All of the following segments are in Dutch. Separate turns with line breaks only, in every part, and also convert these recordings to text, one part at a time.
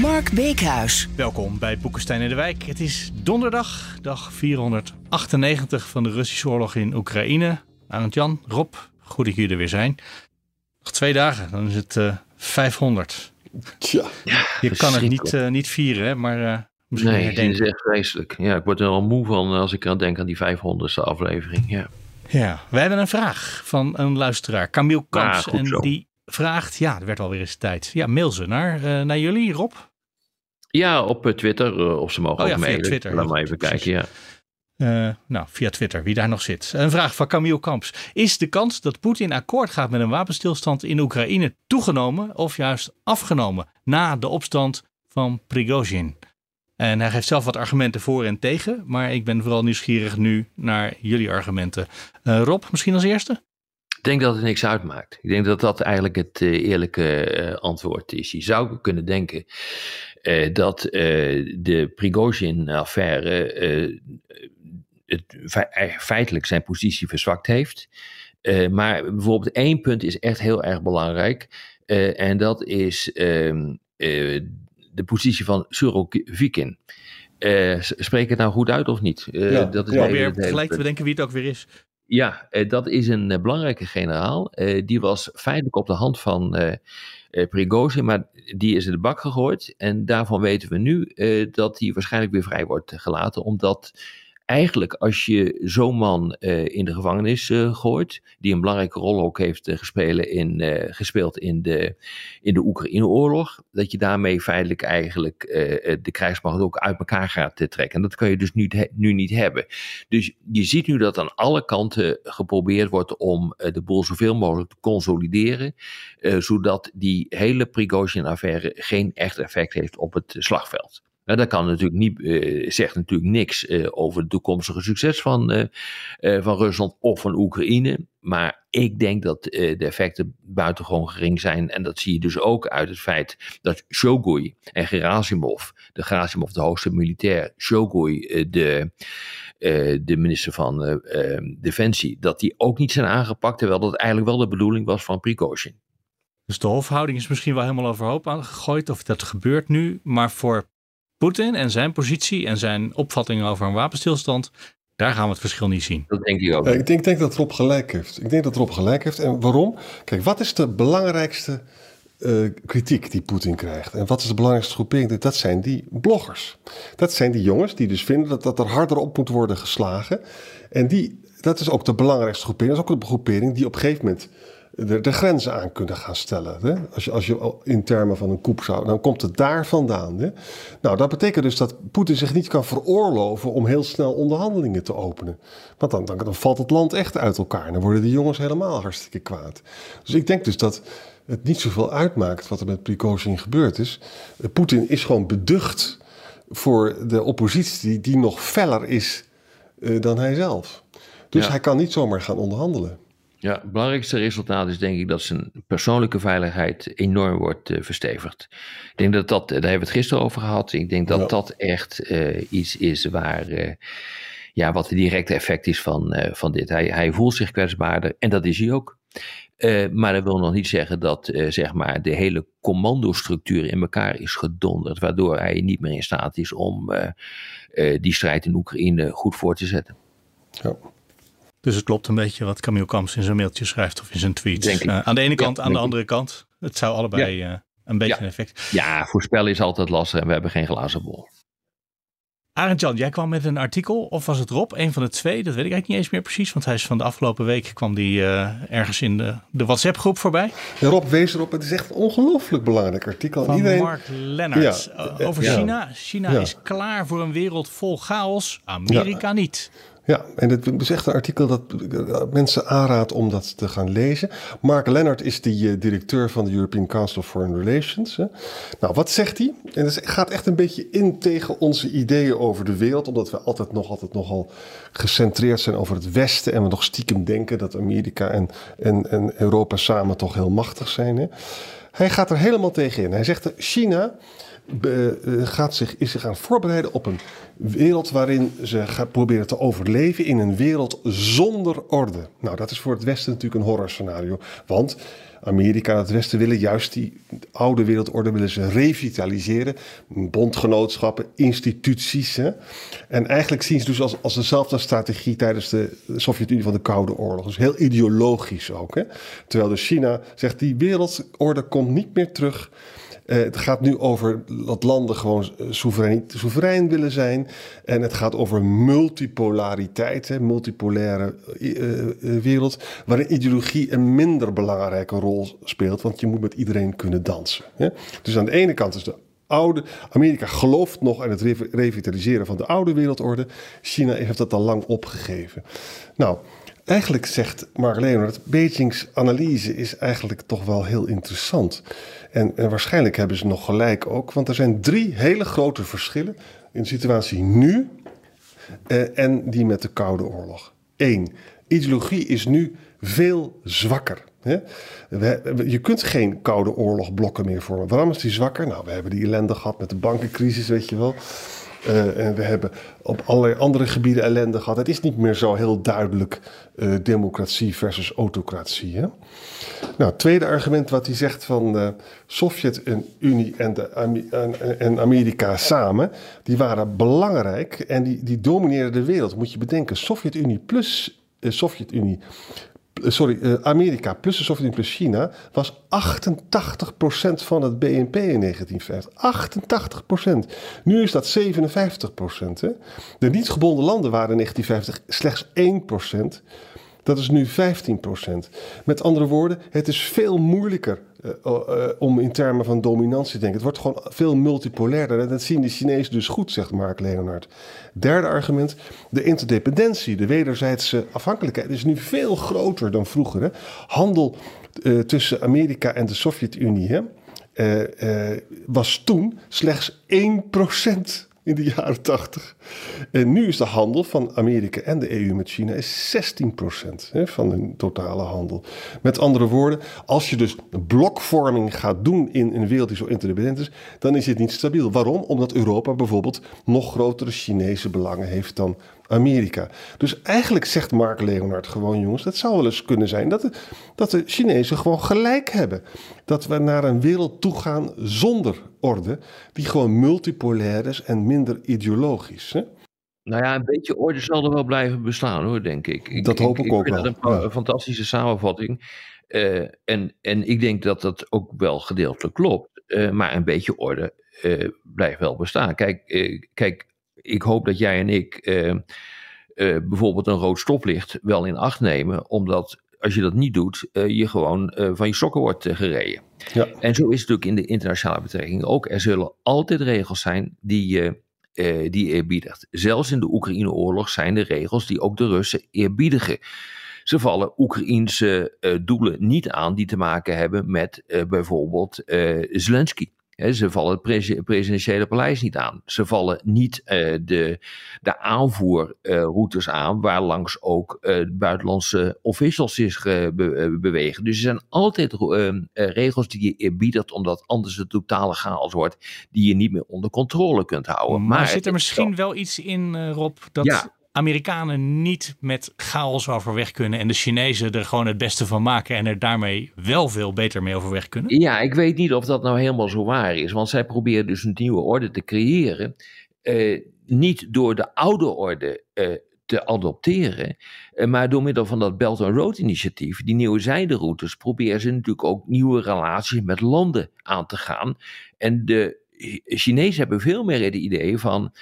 Mark Beekhuis.
Welkom bij Boekenstein in de Wijk. Het is donderdag, dag 498 van de Russische oorlog in Oekraïne. Arend Jan, Rob, goed dat jullie er weer zijn. Nog twee dagen, dan is het uh, 500.
Tja,
Je kan het niet, uh, niet vieren, hè, maar uh, misschien
Nee,
herdenken.
het is echt vreselijk. Ja, ik word er al moe van als ik aan denk aan die 500ste aflevering. Ja.
Ja, wij hebben een vraag van een luisteraar, Camille Kamps.
Ah, goed
en
zo.
die vraagt, ja, er werd alweer eens tijd. Ja, mail ze naar, eh, naar jullie, Rob.
Ja, op eh, Twitter, eh, of ze mogen
Oh ja,
ook mailen.
Twitter,
Laat maar even
precies.
kijken, ja.
Eh, nou, via Twitter, wie daar nog zit. Een vraag van Camille Kamps. Is de kans dat Poetin akkoord gaat met een wapenstilstand in Oekraïne toegenomen of juist afgenomen na de opstand van Prigozhin? En hij geeft zelf wat argumenten voor en tegen, maar ik ben vooral nieuwsgierig nu naar jullie argumenten. Rob, misschien als eerste?
Ik denk dat het niks uitmaakt. Ik denk dat dat eigenlijk het eh, eerlijke eh, antwoord is. Je zou kunnen denken eh, dat eh, de Prigozhin-affaire feitelijk zijn positie verzwakt heeft. Eh, maar bijvoorbeeld één punt is echt heel erg belangrijk. eh, en dat is ehm, eh, de positie van Surovikin. Eh, spreek het nou goed uit of niet? Eh,
Ja,
dat is
Probeer gelijk te bedenken wie het ook weer is.
Ja, eh, dat is een eh, belangrijke generaal. Eh, die was feitelijk op de hand van Prigozhin, maar die is in de bak gegooid. En daarvan weten we nu dat hij waarschijnlijk weer vrij wordt gelaten. Omdat eigenlijk als je zo'n man eh, in de gevangenis eh, gooit, die een belangrijke rol ook heeft eh, gespeeld in, gespeeld in de, in de Oekraïne-oorlog, dat je daarmee feitelijk eigenlijk de krijgsmacht ook uit elkaar gaat trekken. En dat kan je dus nu, nu niet hebben. Dus je ziet nu dat aan alle kanten geprobeerd wordt om de boel zoveel mogelijk te consolideren, zodat die hele Prigozhin-affaire geen echt effect heeft op het slagveld. Dat kan natuurlijk niet, eh, zegt natuurlijk niks eh, over het toekomstige succes van, eh, van Rusland of van Oekraïne. Maar ik denk dat de effecten buitengewoon gering zijn. En dat zie je dus ook uit het feit dat Shogun en Gerasimov, de Gerasimov de hoogste militair, Shogun eh, de, de minister van Defensie, dat die ook niet zijn aangepakt. Terwijl dat eigenlijk wel de bedoeling was van Prigozhin.
Dus de hofhouding is misschien wel helemaal overhoop aangegooid, of dat gebeurt nu. Maar voor Poetin en zijn positie en zijn opvatting over een wapenstilstand, daar gaan we het verschil niet zien.
Dat denk ik ook.
Ja, ik, denk, denk dat Rob gelijk heeft. Ik denk dat Rob gelijk heeft. En waarom? Kijk, wat is de belangrijkste eh, kritiek die Poetin krijgt? En wat is de belangrijkste groepering? Dat zijn die bloggers. Dat zijn die jongens die dus vinden dat, dat er harder op moet worden geslagen. En die, dat is ook de belangrijkste groepering. Dat is ook de groepering die op een gegeven moment de, de grenzen aan kunnen gaan stellen. Hè? Als, je, als je in termen van een koep zou, dan komt het daar vandaan. Hè? Nou, dat betekent dus dat Poetin zich niet kan veroorloven om heel snel onderhandelingen te openen. Want dan, dan, dan valt het land echt uit elkaar. En dan worden die jongens helemaal hartstikke kwaad. Dus ik denk dus dat het niet zoveel uitmaakt wat er met Prigozhin gebeurd is. Poetin is gewoon beducht voor de oppositie die, nog feller is eh, dan hij zelf. Dus
Ja.
hij kan niet zomaar gaan onderhandelen.
Ja, het belangrijkste resultaat is denk ik dat zijn persoonlijke veiligheid enorm wordt eh, verstevigd. Ik denk dat dat, daar hebben we het gisteren over gehad. Ik denk dat
Ja.
dat echt eh, iets is waar, eh, ja, wat het directe effect is van, van dit. Hij, hij voelt zich kwetsbaarder en dat is hij ook. Maar dat wil nog niet zeggen dat zeg maar de hele commandostructuur in elkaar is gedonderd, waardoor hij niet meer in staat is om die strijd in Oekraïne goed voor te zetten.
Ja.
Dus het klopt een beetje wat Camille Kamps in zijn mailtje schrijft of in zijn
ik.
Eh, aan de ene
Ja,
kant, aan de
ik.
andere kant. Het zou allebei eh, een beetje
Ja.
een effect.
Ja, voorspellen is altijd lastig en we hebben geen glazen bol.
Arend Jan, jij kwam met een artikel, of was het Rob? Een van de twee, dat weet ik eigenlijk niet eens meer precies. Want hij is van de afgelopen week, kwam die eh, ergens in de, de WhatsApp groep voorbij.
Ja, Rob wees erop, het is echt een ongelooflijk belangrijk artikel.
Van
iedereen,
Mark Lennart.
Ja,
over
ja.
China. China
Ja.
is klaar voor een wereld vol chaos. Amerika niet.
Ja, en het is echt een artikel dat mensen aanraadt om dat te gaan lezen. Mark Leonard is die uh, directeur van de European Council of Foreign Relations. Hè. Nou, wat zegt hij? En het gaat echt een beetje in tegen onze ideeën over de wereld, omdat we altijd nog altijd nogal gecentreerd zijn over het Westen en we nog stiekem denken dat Amerika en, en, en Europa samen toch heel machtig zijn. Hè. Hij gaat er helemaal tegen in. Hij zegt dat China gaat zich, is zich aan voorbereiden op een wereld waarin ze gaan proberen te overleven in een wereld zonder orde. Nou, dat is voor het Westen natuurlijk een horrorscenario. Want Amerika en het Westen willen juist die oude wereldorde willen ze revitaliseren. Bondgenootschappen, instituties. Hè? En eigenlijk zien ze dus als, als dezelfde strategie tijdens de Sovjet-Unie van de Koude Oorlog. Dus heel ideologisch ook. Hè? Terwijl dus China zegt die wereldorde komt niet meer terug. Uh, het gaat nu over dat landen gewoon eh, soeverein, soeverein willen zijn. En het gaat over multipolariteit, hè, multipolaire uh, wereld, waarin ideologie een minder belangrijke rol speelt, want je moet met iedereen kunnen dansen. Hè. Dus aan de ene kant is de oude. Amerika gelooft nog aan het revitaliseren van de oude wereldorde. China heeft dat al lang opgegeven. Nou, eigenlijk zegt Mark Leonard, Beijing's analyse is eigenlijk toch wel heel interessant. En, waarschijnlijk hebben ze nog gelijk ook, want er zijn drie hele grote verschillen in de situatie nu eh, en die met de Koude Oorlog. Eén, ideologie is nu veel zwakker. Hè? We, je kunt geen Koude Oorlog meer vormen. Waarom is die zwakker? Nou, we hebben die ellende gehad met de bankencrisis, weet je wel. Uh, en we hebben op allerlei andere gebieden ellende gehad. Het is niet meer zo heel duidelijk uh, democratie versus autocratie. Hè? Nou, tweede argument wat hij zegt van de Sovjet-Unie en, en, en, Amerika samen, die waren belangrijk en die, die domineerden de wereld. Moet je bedenken, Sovjet-Unie plus Sovjet-Unie eh, sorry, uh, Amerika plus de Sovjet-Unie plus China was 88% van het BNP in 1950. 88%. Nu is dat 57%. Hè? De niet gebonden landen waren in 1950 slechts 1%. Dat is nu 15%. Met andere woorden, het is veel moeilijker uh, uh, om in termen van dominantie te denken. Het wordt gewoon veel multipolairder. En dat zien de Chinezen dus goed, zegt Mark Leonard. Derde argument, de interdependentie, de wederzijdse afhankelijkheid is nu veel groter dan vroeger. Hè? Handel uh, tussen Amerika en de Sovjet-Unie was toen slechts 1% in de jaren 80. En nu is de handel van Amerika en de EU met China is 16% hè, van hun totale handel. Met andere woorden, als je dus blokvorming gaat doen in een wereld die zo interdependent is, dan is het niet stabiel. Waarom? Omdat Europa bijvoorbeeld nog grotere Chinese belangen heeft dan Amerika. Dus eigenlijk zegt Mark Leonard gewoon, jongens, dat zou wel eens kunnen zijn dat de, dat de Chinezen gewoon gelijk hebben. Dat we naar een wereld toe gaan zonder orde, die gewoon multipolair is en minder ideologisch. Hè?
Nou ja, een beetje orde zal er wel blijven bestaan hoor, denk ik. ik
dat hoop ik, ik ook wel.
Dat een, een fantastische samenvatting. Uh, en, en ik denk dat dat ook wel gedeeltelijk klopt. Uh, maar een beetje orde uh, blijft wel bestaan. Kijk, kijk ik hoop dat jij en ik uh, uh, bijvoorbeeld een rood stoplicht wel in acht nemen, omdat als je dat niet doet, uh, je gewoon van je sokken wordt gereden. Ja. En zo is het natuurlijk in de internationale betrekkingen ook. Er zullen altijd regels zijn die je die eerbiedigt. Zelfs in de Oekraïne-oorlog zijn er regels die ook de Russen eerbiedigen. Ze vallen Oekraïense doelen niet aan die te maken hebben met bijvoorbeeld Zelensky ze vallen het presidentiële paleis niet aan. Ze vallen niet uh, de, de aanvoerroutes aan, waar langs ook uh, buitenlandse officials zich be bewegen. Dus er zijn altijd regels die je eerbiedigt, omdat anders de totale chaos wordt, die je niet meer onder controle kunt houden.
Maar, maar zit er misschien wel iets in, Rob, dat ja. Amerikanen niet met chaos overweg kunnen en de Chinezen er gewoon het beste van maken en er daarmee wel veel beter mee overweg kunnen?
Ja, ik weet niet of dat nou helemaal zo waar is, want zij proberen dus een nieuwe orde te creëren, eh, niet door de oude orde eh, te adopteren, eh, maar door middel van dat Belt and Road initiatief, die nieuwe zijderoutes, proberen ze natuurlijk ook nieuwe relaties met landen aan te gaan. En de Chinezen hebben veel meer het idee van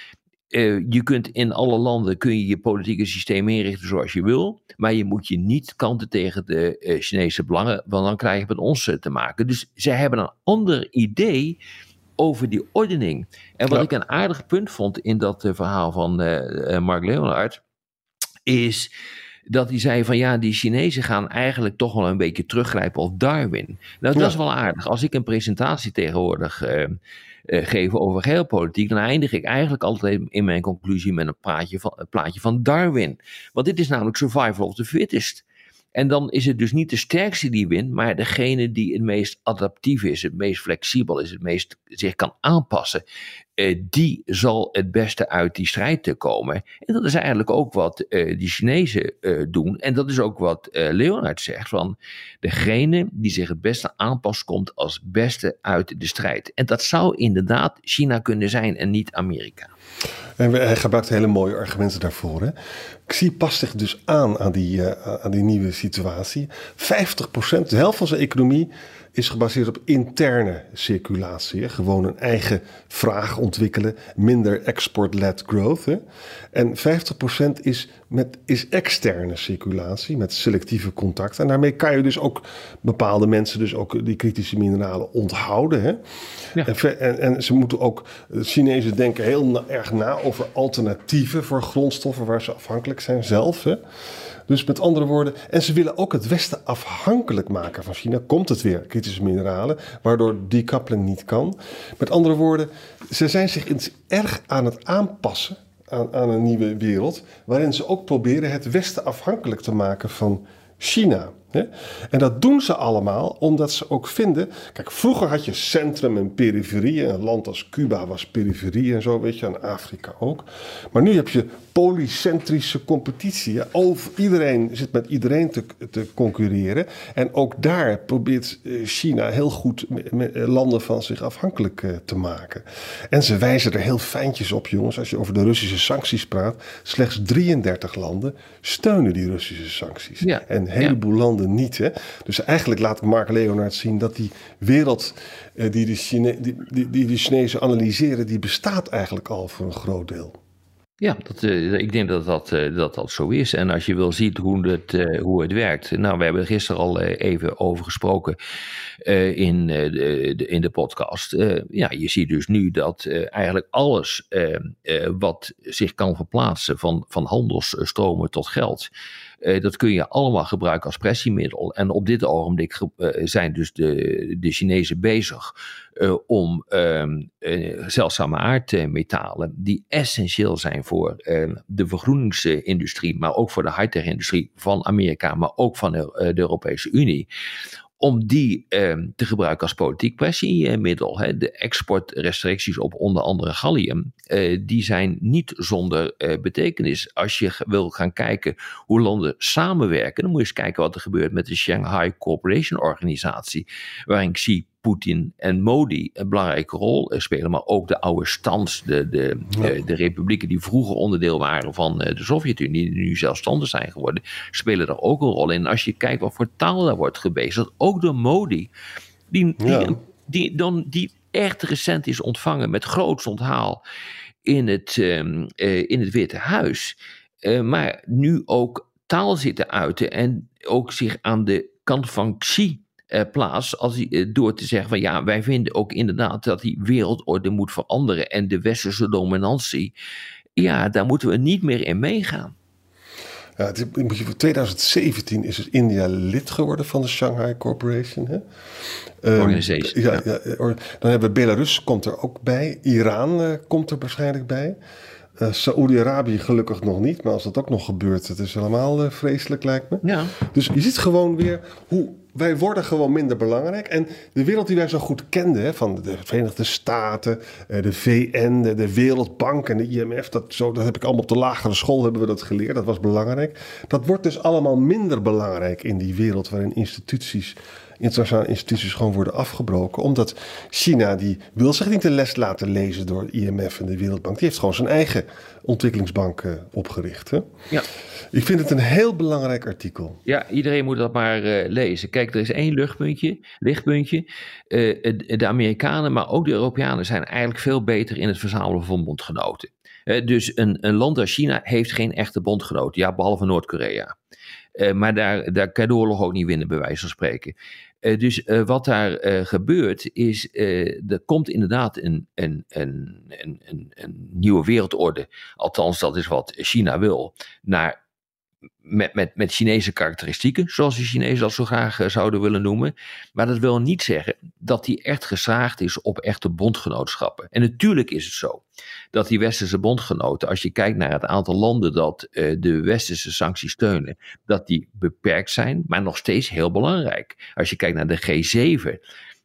uh, je kunt in alle landen kun je je politieke systeem inrichten zoals je wil, maar je moet je niet kanten tegen de uh, Chinese belangen, want dan krijg je met ons uh, te maken. Dus zij hebben een ander idee over die ordening. En wat ja. ik een aardig punt vond in dat verhaal van Mark Leonard, is dat hij zei van ja, die Chinezen gaan eigenlijk toch wel een beetje teruggrijpen op Darwin. Nou, dat is wel aardig. Als ik een presentatie tegenwoordig eh, geef over geopolitiek, dan eindig ik eigenlijk altijd in mijn conclusie met een, praatje van, een plaatje van Darwin. Want dit is namelijk survival of the fittest. En dan is het dus niet de sterkste die wint, maar degene die het meest adaptief is, het meest flexibel is, het meest zich kan aanpassen. eh, die zal het beste uit die strijd te komen. En dat is eigenlijk ook wat eh, die Chinezen eh, doen. En dat is ook wat eh, Leonard zegt: van degene die zich het beste aanpast, komt als beste uit de strijd. En dat zou inderdaad China kunnen zijn en niet Amerika.
En hij gebruikt hele mooie argumenten daarvoor. Hè. Xi past zich dus aan aan die, eh, aan die nieuwe situatie. 50%, de helft van zijn economie, is gebaseerd op interne circulatie. Hè. Gewoon een eigen vraag ontwikkelen, minder export-led growth. Hè. En 50% is, met, is externe circulatie, met selectieve contacten. En daarmee kan je dus ook bepaalde mensen dus ook die kritische mineralen onthouden. Hè. En, ver- en, en ze moeten ook, de Chinezen denken heel na- erg na over alternatieven voor grondstoffen waar ze afhankelijk zijn zelf. Hè. Dus met andere woorden, en ze willen ook het Westen afhankelijk maken van China. Komt het weer, kritische mineralen, waardoor decoupling niet kan. Met andere woorden, ze zijn zich erg aan het aanpassen aan, aan een nieuwe wereld, waarin ze ook proberen het Westen afhankelijk te maken van China. En dat doen ze allemaal omdat ze ook vinden. Kijk, vroeger had je centrum en periferie. Een land als Cuba was periferie en zo, weet je, en Afrika ook. Maar nu heb je polycentrische competitie. Over, iedereen zit met iedereen te, te concurreren. En ook daar probeert eh, China heel goed eh, landen van zich afhankelijk eh, te maken. En ze wijzen er heel fijntjes op, jongens. Als je over de Russische sancties praat, slechts 33 landen steunen die Russische sancties.
Ja,
En een heleboel landen niet. Hè? Dus eigenlijk laat Mark Leonard zien dat die wereld eh, die, de Chine die, die, die de Chinezen analyseren, die bestaat eigenlijk al voor een groot deel.
Ja, dat, eh, ik denk dat dat, eh, dat dat zo is. En als je wil zien hoe het, eh, hoe het werkt. Nou, we hebben er gisteren al even over gesproken in, de, in de podcast. Ja, je ziet dus nu dat eigenlijk alles wat zich kan verplaatsen van, van handelsstromen tot geld. Eh, dat kun je allemaal gebruiken als pressiemiddel. En op dit ogenblik ge- eh, zijn dus de, de Chinezen bezig eh, om ehm, eh, zeldzame aardmetalen, die essentieel zijn voor eh, de vergroeningsindustrie, maar ook voor de high-tech-industrie van Amerika, maar ook van de, de Europese Unie. Om die ehm, te gebruiken als politiek pressiemiddel. Hè. De exportrestricties op onder andere gallium, eh, die zijn niet zonder eh, betekenis. Als je wil gaan kijken hoe landen samenwerken, dan moet je eens kijken wat er gebeurt met de Shanghai Cooperation Organisatie, waarin Xi Poetin en Modi een belangrijke rol spelen, maar ook de oude stands, de, de, eh, de republieken die vroeger onderdeel waren van eh, de Sovjet-Unie, die nu zelfstandig zijn geworden, spelen daar ook een rol in. En als je kijkt wat voor taal daar wordt gebezigd, ook door Modi, die, die,
Ja.
die, dan, die echt recent is ontvangen met groots onthaal in het, ehm, eh, in het Witte Huis, maar nu ook taal zitten uiten en ook zich aan de kant van Xi eh, plaats als hij, eh, door te zeggen van ja, wij vinden ook inderdaad dat die wereldorde moet veranderen en de westerse dominantie, ja, daar moeten we niet meer in meegaan.
Ja, het is- voor 2017 is dus India lid geworden van de Shanghai Corporation. Hè? Ehm,
Organization,
Ja,
ja.
ja, or- dan hebben we Belarus komt er ook bij. Iran eh, komt er waarschijnlijk bij. Eh Saoedi-Arabië gelukkig nog niet. Maar als dat ook nog gebeurt, het is helemaal vreselijk lijkt me.
Ja.
Dus je ziet gewoon weer hoe wij worden gewoon minder belangrijk. En de wereld die wij zo goed kenden, van de Verenigde Staten, eh, de VN, de, de Wereldbank en de IMF, dat, zo, dat heb ik allemaal op de lagere school hebben we dat geleerd. Dat was belangrijk. Dat wordt dus allemaal minder belangrijk in die wereld waarin instituties internationale instituties gewoon worden afgebroken. Omdat China, die wil zich niet de les laten lezen door het IMF en de Wereldbank. Die heeft gewoon zijn eigen ontwikkelingsbank eh, opgericht. Hè?
Ja.
Ik vind het een heel belangrijk artikel.
Ja, iedereen moet dat maar eh, lezen. Kijk, er is één luchtpuntje, lichtpuntje. Eh, de Amerikanen, maar ook de Europeanen zijn eigenlijk veel beter in het verzamelen van bondgenoten. Dus een, een land als China heeft geen echte bondgenoten, ja, behalve Noord-Korea. Eh, maar daar, daar kan de oorlog ook niet winnen, bij wijze van spreken. Eh, dus eh, wat daar gebeurt, is er komt inderdaad een, een nieuwe wereldorde. Althans, dat is wat China wil. Naar met, met, met Chinese karakteristieken, zoals de Chinezen dat zo graag eh, zouden willen noemen. Maar dat wil niet zeggen dat hij echt geslaagd is op echte bondgenootschappen. En natuurlijk is het zo dat die westerse bondgenoten, als je kijkt naar het aantal landen dat uh, de westerse sancties steunen, dat die beperkt zijn, maar nog steeds heel belangrijk. Als je kijkt naar de G7,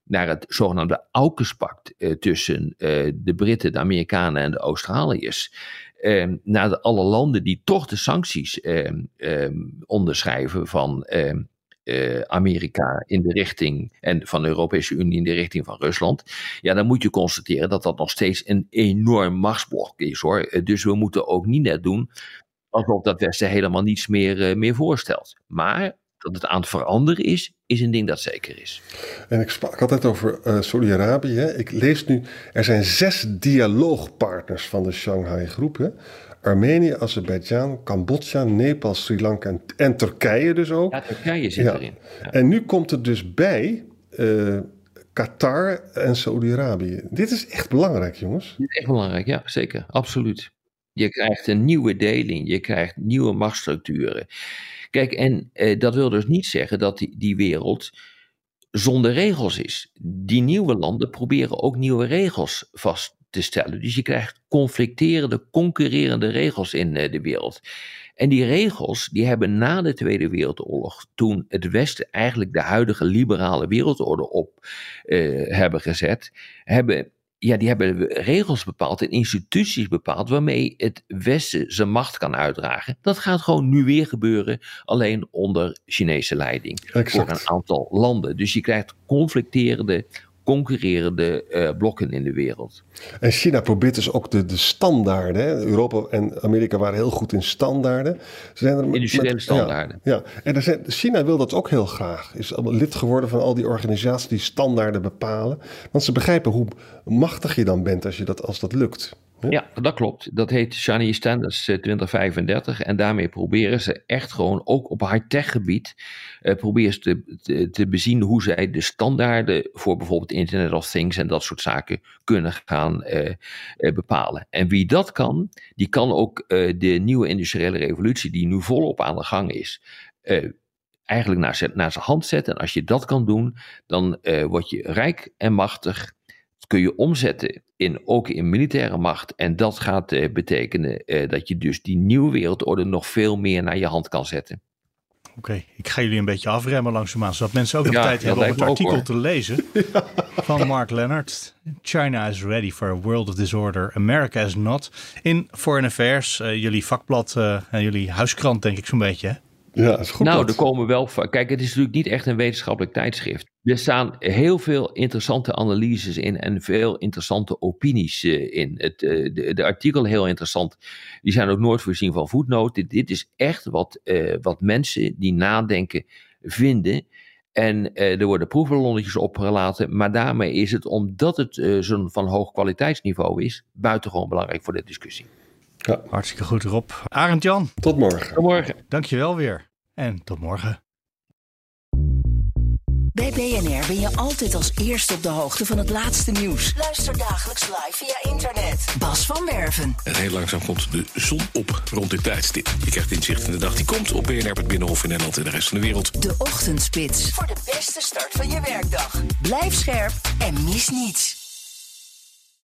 naar het zogenaamde AUKUS-pact uh, tussen uh, de Britten, de Amerikanen en de Australiërs. Uh, naar de, alle landen die toch de sancties ehm, ehm, onderschrijven van ehm, Amerika in de richting en van de Europese Unie in de richting van Rusland. Ja, dan moet je constateren dat dat nog steeds een enorm machtsblok is hoor. dus we moeten ook niet net doen alsof dat Westen helemaal niets meer, meer voorstelt. Maar dat het aan het veranderen is, is een ding dat zeker is.
En ik sprak altijd over uh, Saudi-Arabië. Ik lees nu, er zijn zes dialoogpartners van de Shanghai-groep. Hè? Armenië, Azerbeidzjan, Cambodja, Nepal, Sri Lanka en, en, Turkije dus ook.
Ja, Turkije zit ja. erin.
Ja. En nu komt er dus bij uh, Qatar en Saudi-Arabië. Dit is echt belangrijk, jongens.
Dit is echt belangrijk, ja, zeker. Absoluut. Je krijgt een nieuwe deling, je krijgt nieuwe machtsstructuren. Kijk, en eh, dat wil dus niet zeggen dat die, die wereld zonder regels is. Die nieuwe landen proberen ook nieuwe regels vast te stellen. Dus je krijgt conflicterende, concurrerende regels in uh, de wereld. En die regels die hebben na de Tweede Wereldoorlog, toen het Westen eigenlijk de huidige liberale wereldorde op uh, hebben gezet, hebben ja, die hebben regels bepaald en instituties bepaald waarmee het Westen zijn macht kan uitdragen. Dat gaat gewoon nu weer gebeuren, alleen onder Chinese leiding. Exact. Voor een aantal landen. Dus je krijgt conflicterende, concurrerende uh, blokken in de wereld.
En China probeert dus ook de, de standaarden. Hè? Europa en Amerika waren heel goed in standaarden.
Ze zijn er Industriële met, standaarden.
Ja, ja. en er zijn, China wil dat ook heel graag. Is lid geworden van al die organisaties die standaarden bepalen. Want ze begrijpen hoe machtig je dan bent als, je dat, als dat lukt.
Ja, dat klopt. Dat heet Chinese Standards 2035. En daarmee proberen ze echt gewoon, ook op high-tech gebied, uh, proberen ze te, te, te, bezien hoe zij de standaarden voor bijvoorbeeld Internet of Things en dat soort zaken kunnen gaan uh, uh, bepalen. En wie dat kan, die kan ook de nieuwe industriële revolutie die nu volop aan de gang is, eigenlijk naar, naar zijn hand zetten. En als je dat kan doen, dan word je rijk en machtig kun je omzetten in, ook in militaire macht. En dat gaat uh, betekenen uh, dat je dus die nieuwe wereldorde nog veel meer naar je hand kan zetten.
Oké, okay, ik ga jullie een beetje afremmen langzaamaan, zodat mensen ook nog ja, tijd hebben om het artikel ook, te lezen ja. van Mark Leonard. China is ready for a world of disorder, America is not. In Foreign Affairs, uh, jullie vakblad en jullie huiskrant denk ik zo'n beetje hè?
Ja, is goed.
Nou, er komen wel. Kijk, het is natuurlijk niet echt een wetenschappelijk tijdschrift. Er staan heel veel interessante analyses in en veel interessante opinies uh, in. Het, uh, de, de artikelen heel interessant. Die zijn ook nooit voorzien van voetnoten. Dit is echt wat, uh, wat mensen die nadenken vinden. En er worden proefballonnetjes opgelaten. Maar daarmee is het, omdat het zo'n van hoog kwaliteitsniveau is, buitengewoon belangrijk voor de discussie.
Ja. Hartstikke goed, Rob. Arend Jan.
Tot morgen.
Tot morgen.
Dankjewel weer. En tot morgen.
Bij BNR ben je altijd als eerste op de hoogte van het laatste nieuws. Luister dagelijks live via internet. Bas van Werven.
En heel langzaam komt de zon op rond dit tijdstip. Je krijgt inzicht in de dag die komt op BNR, het Binnenhof in Nederland en de rest van de wereld.
De Ochtendspits. Voor de beste start van je werkdag. Blijf scherp en mis niets.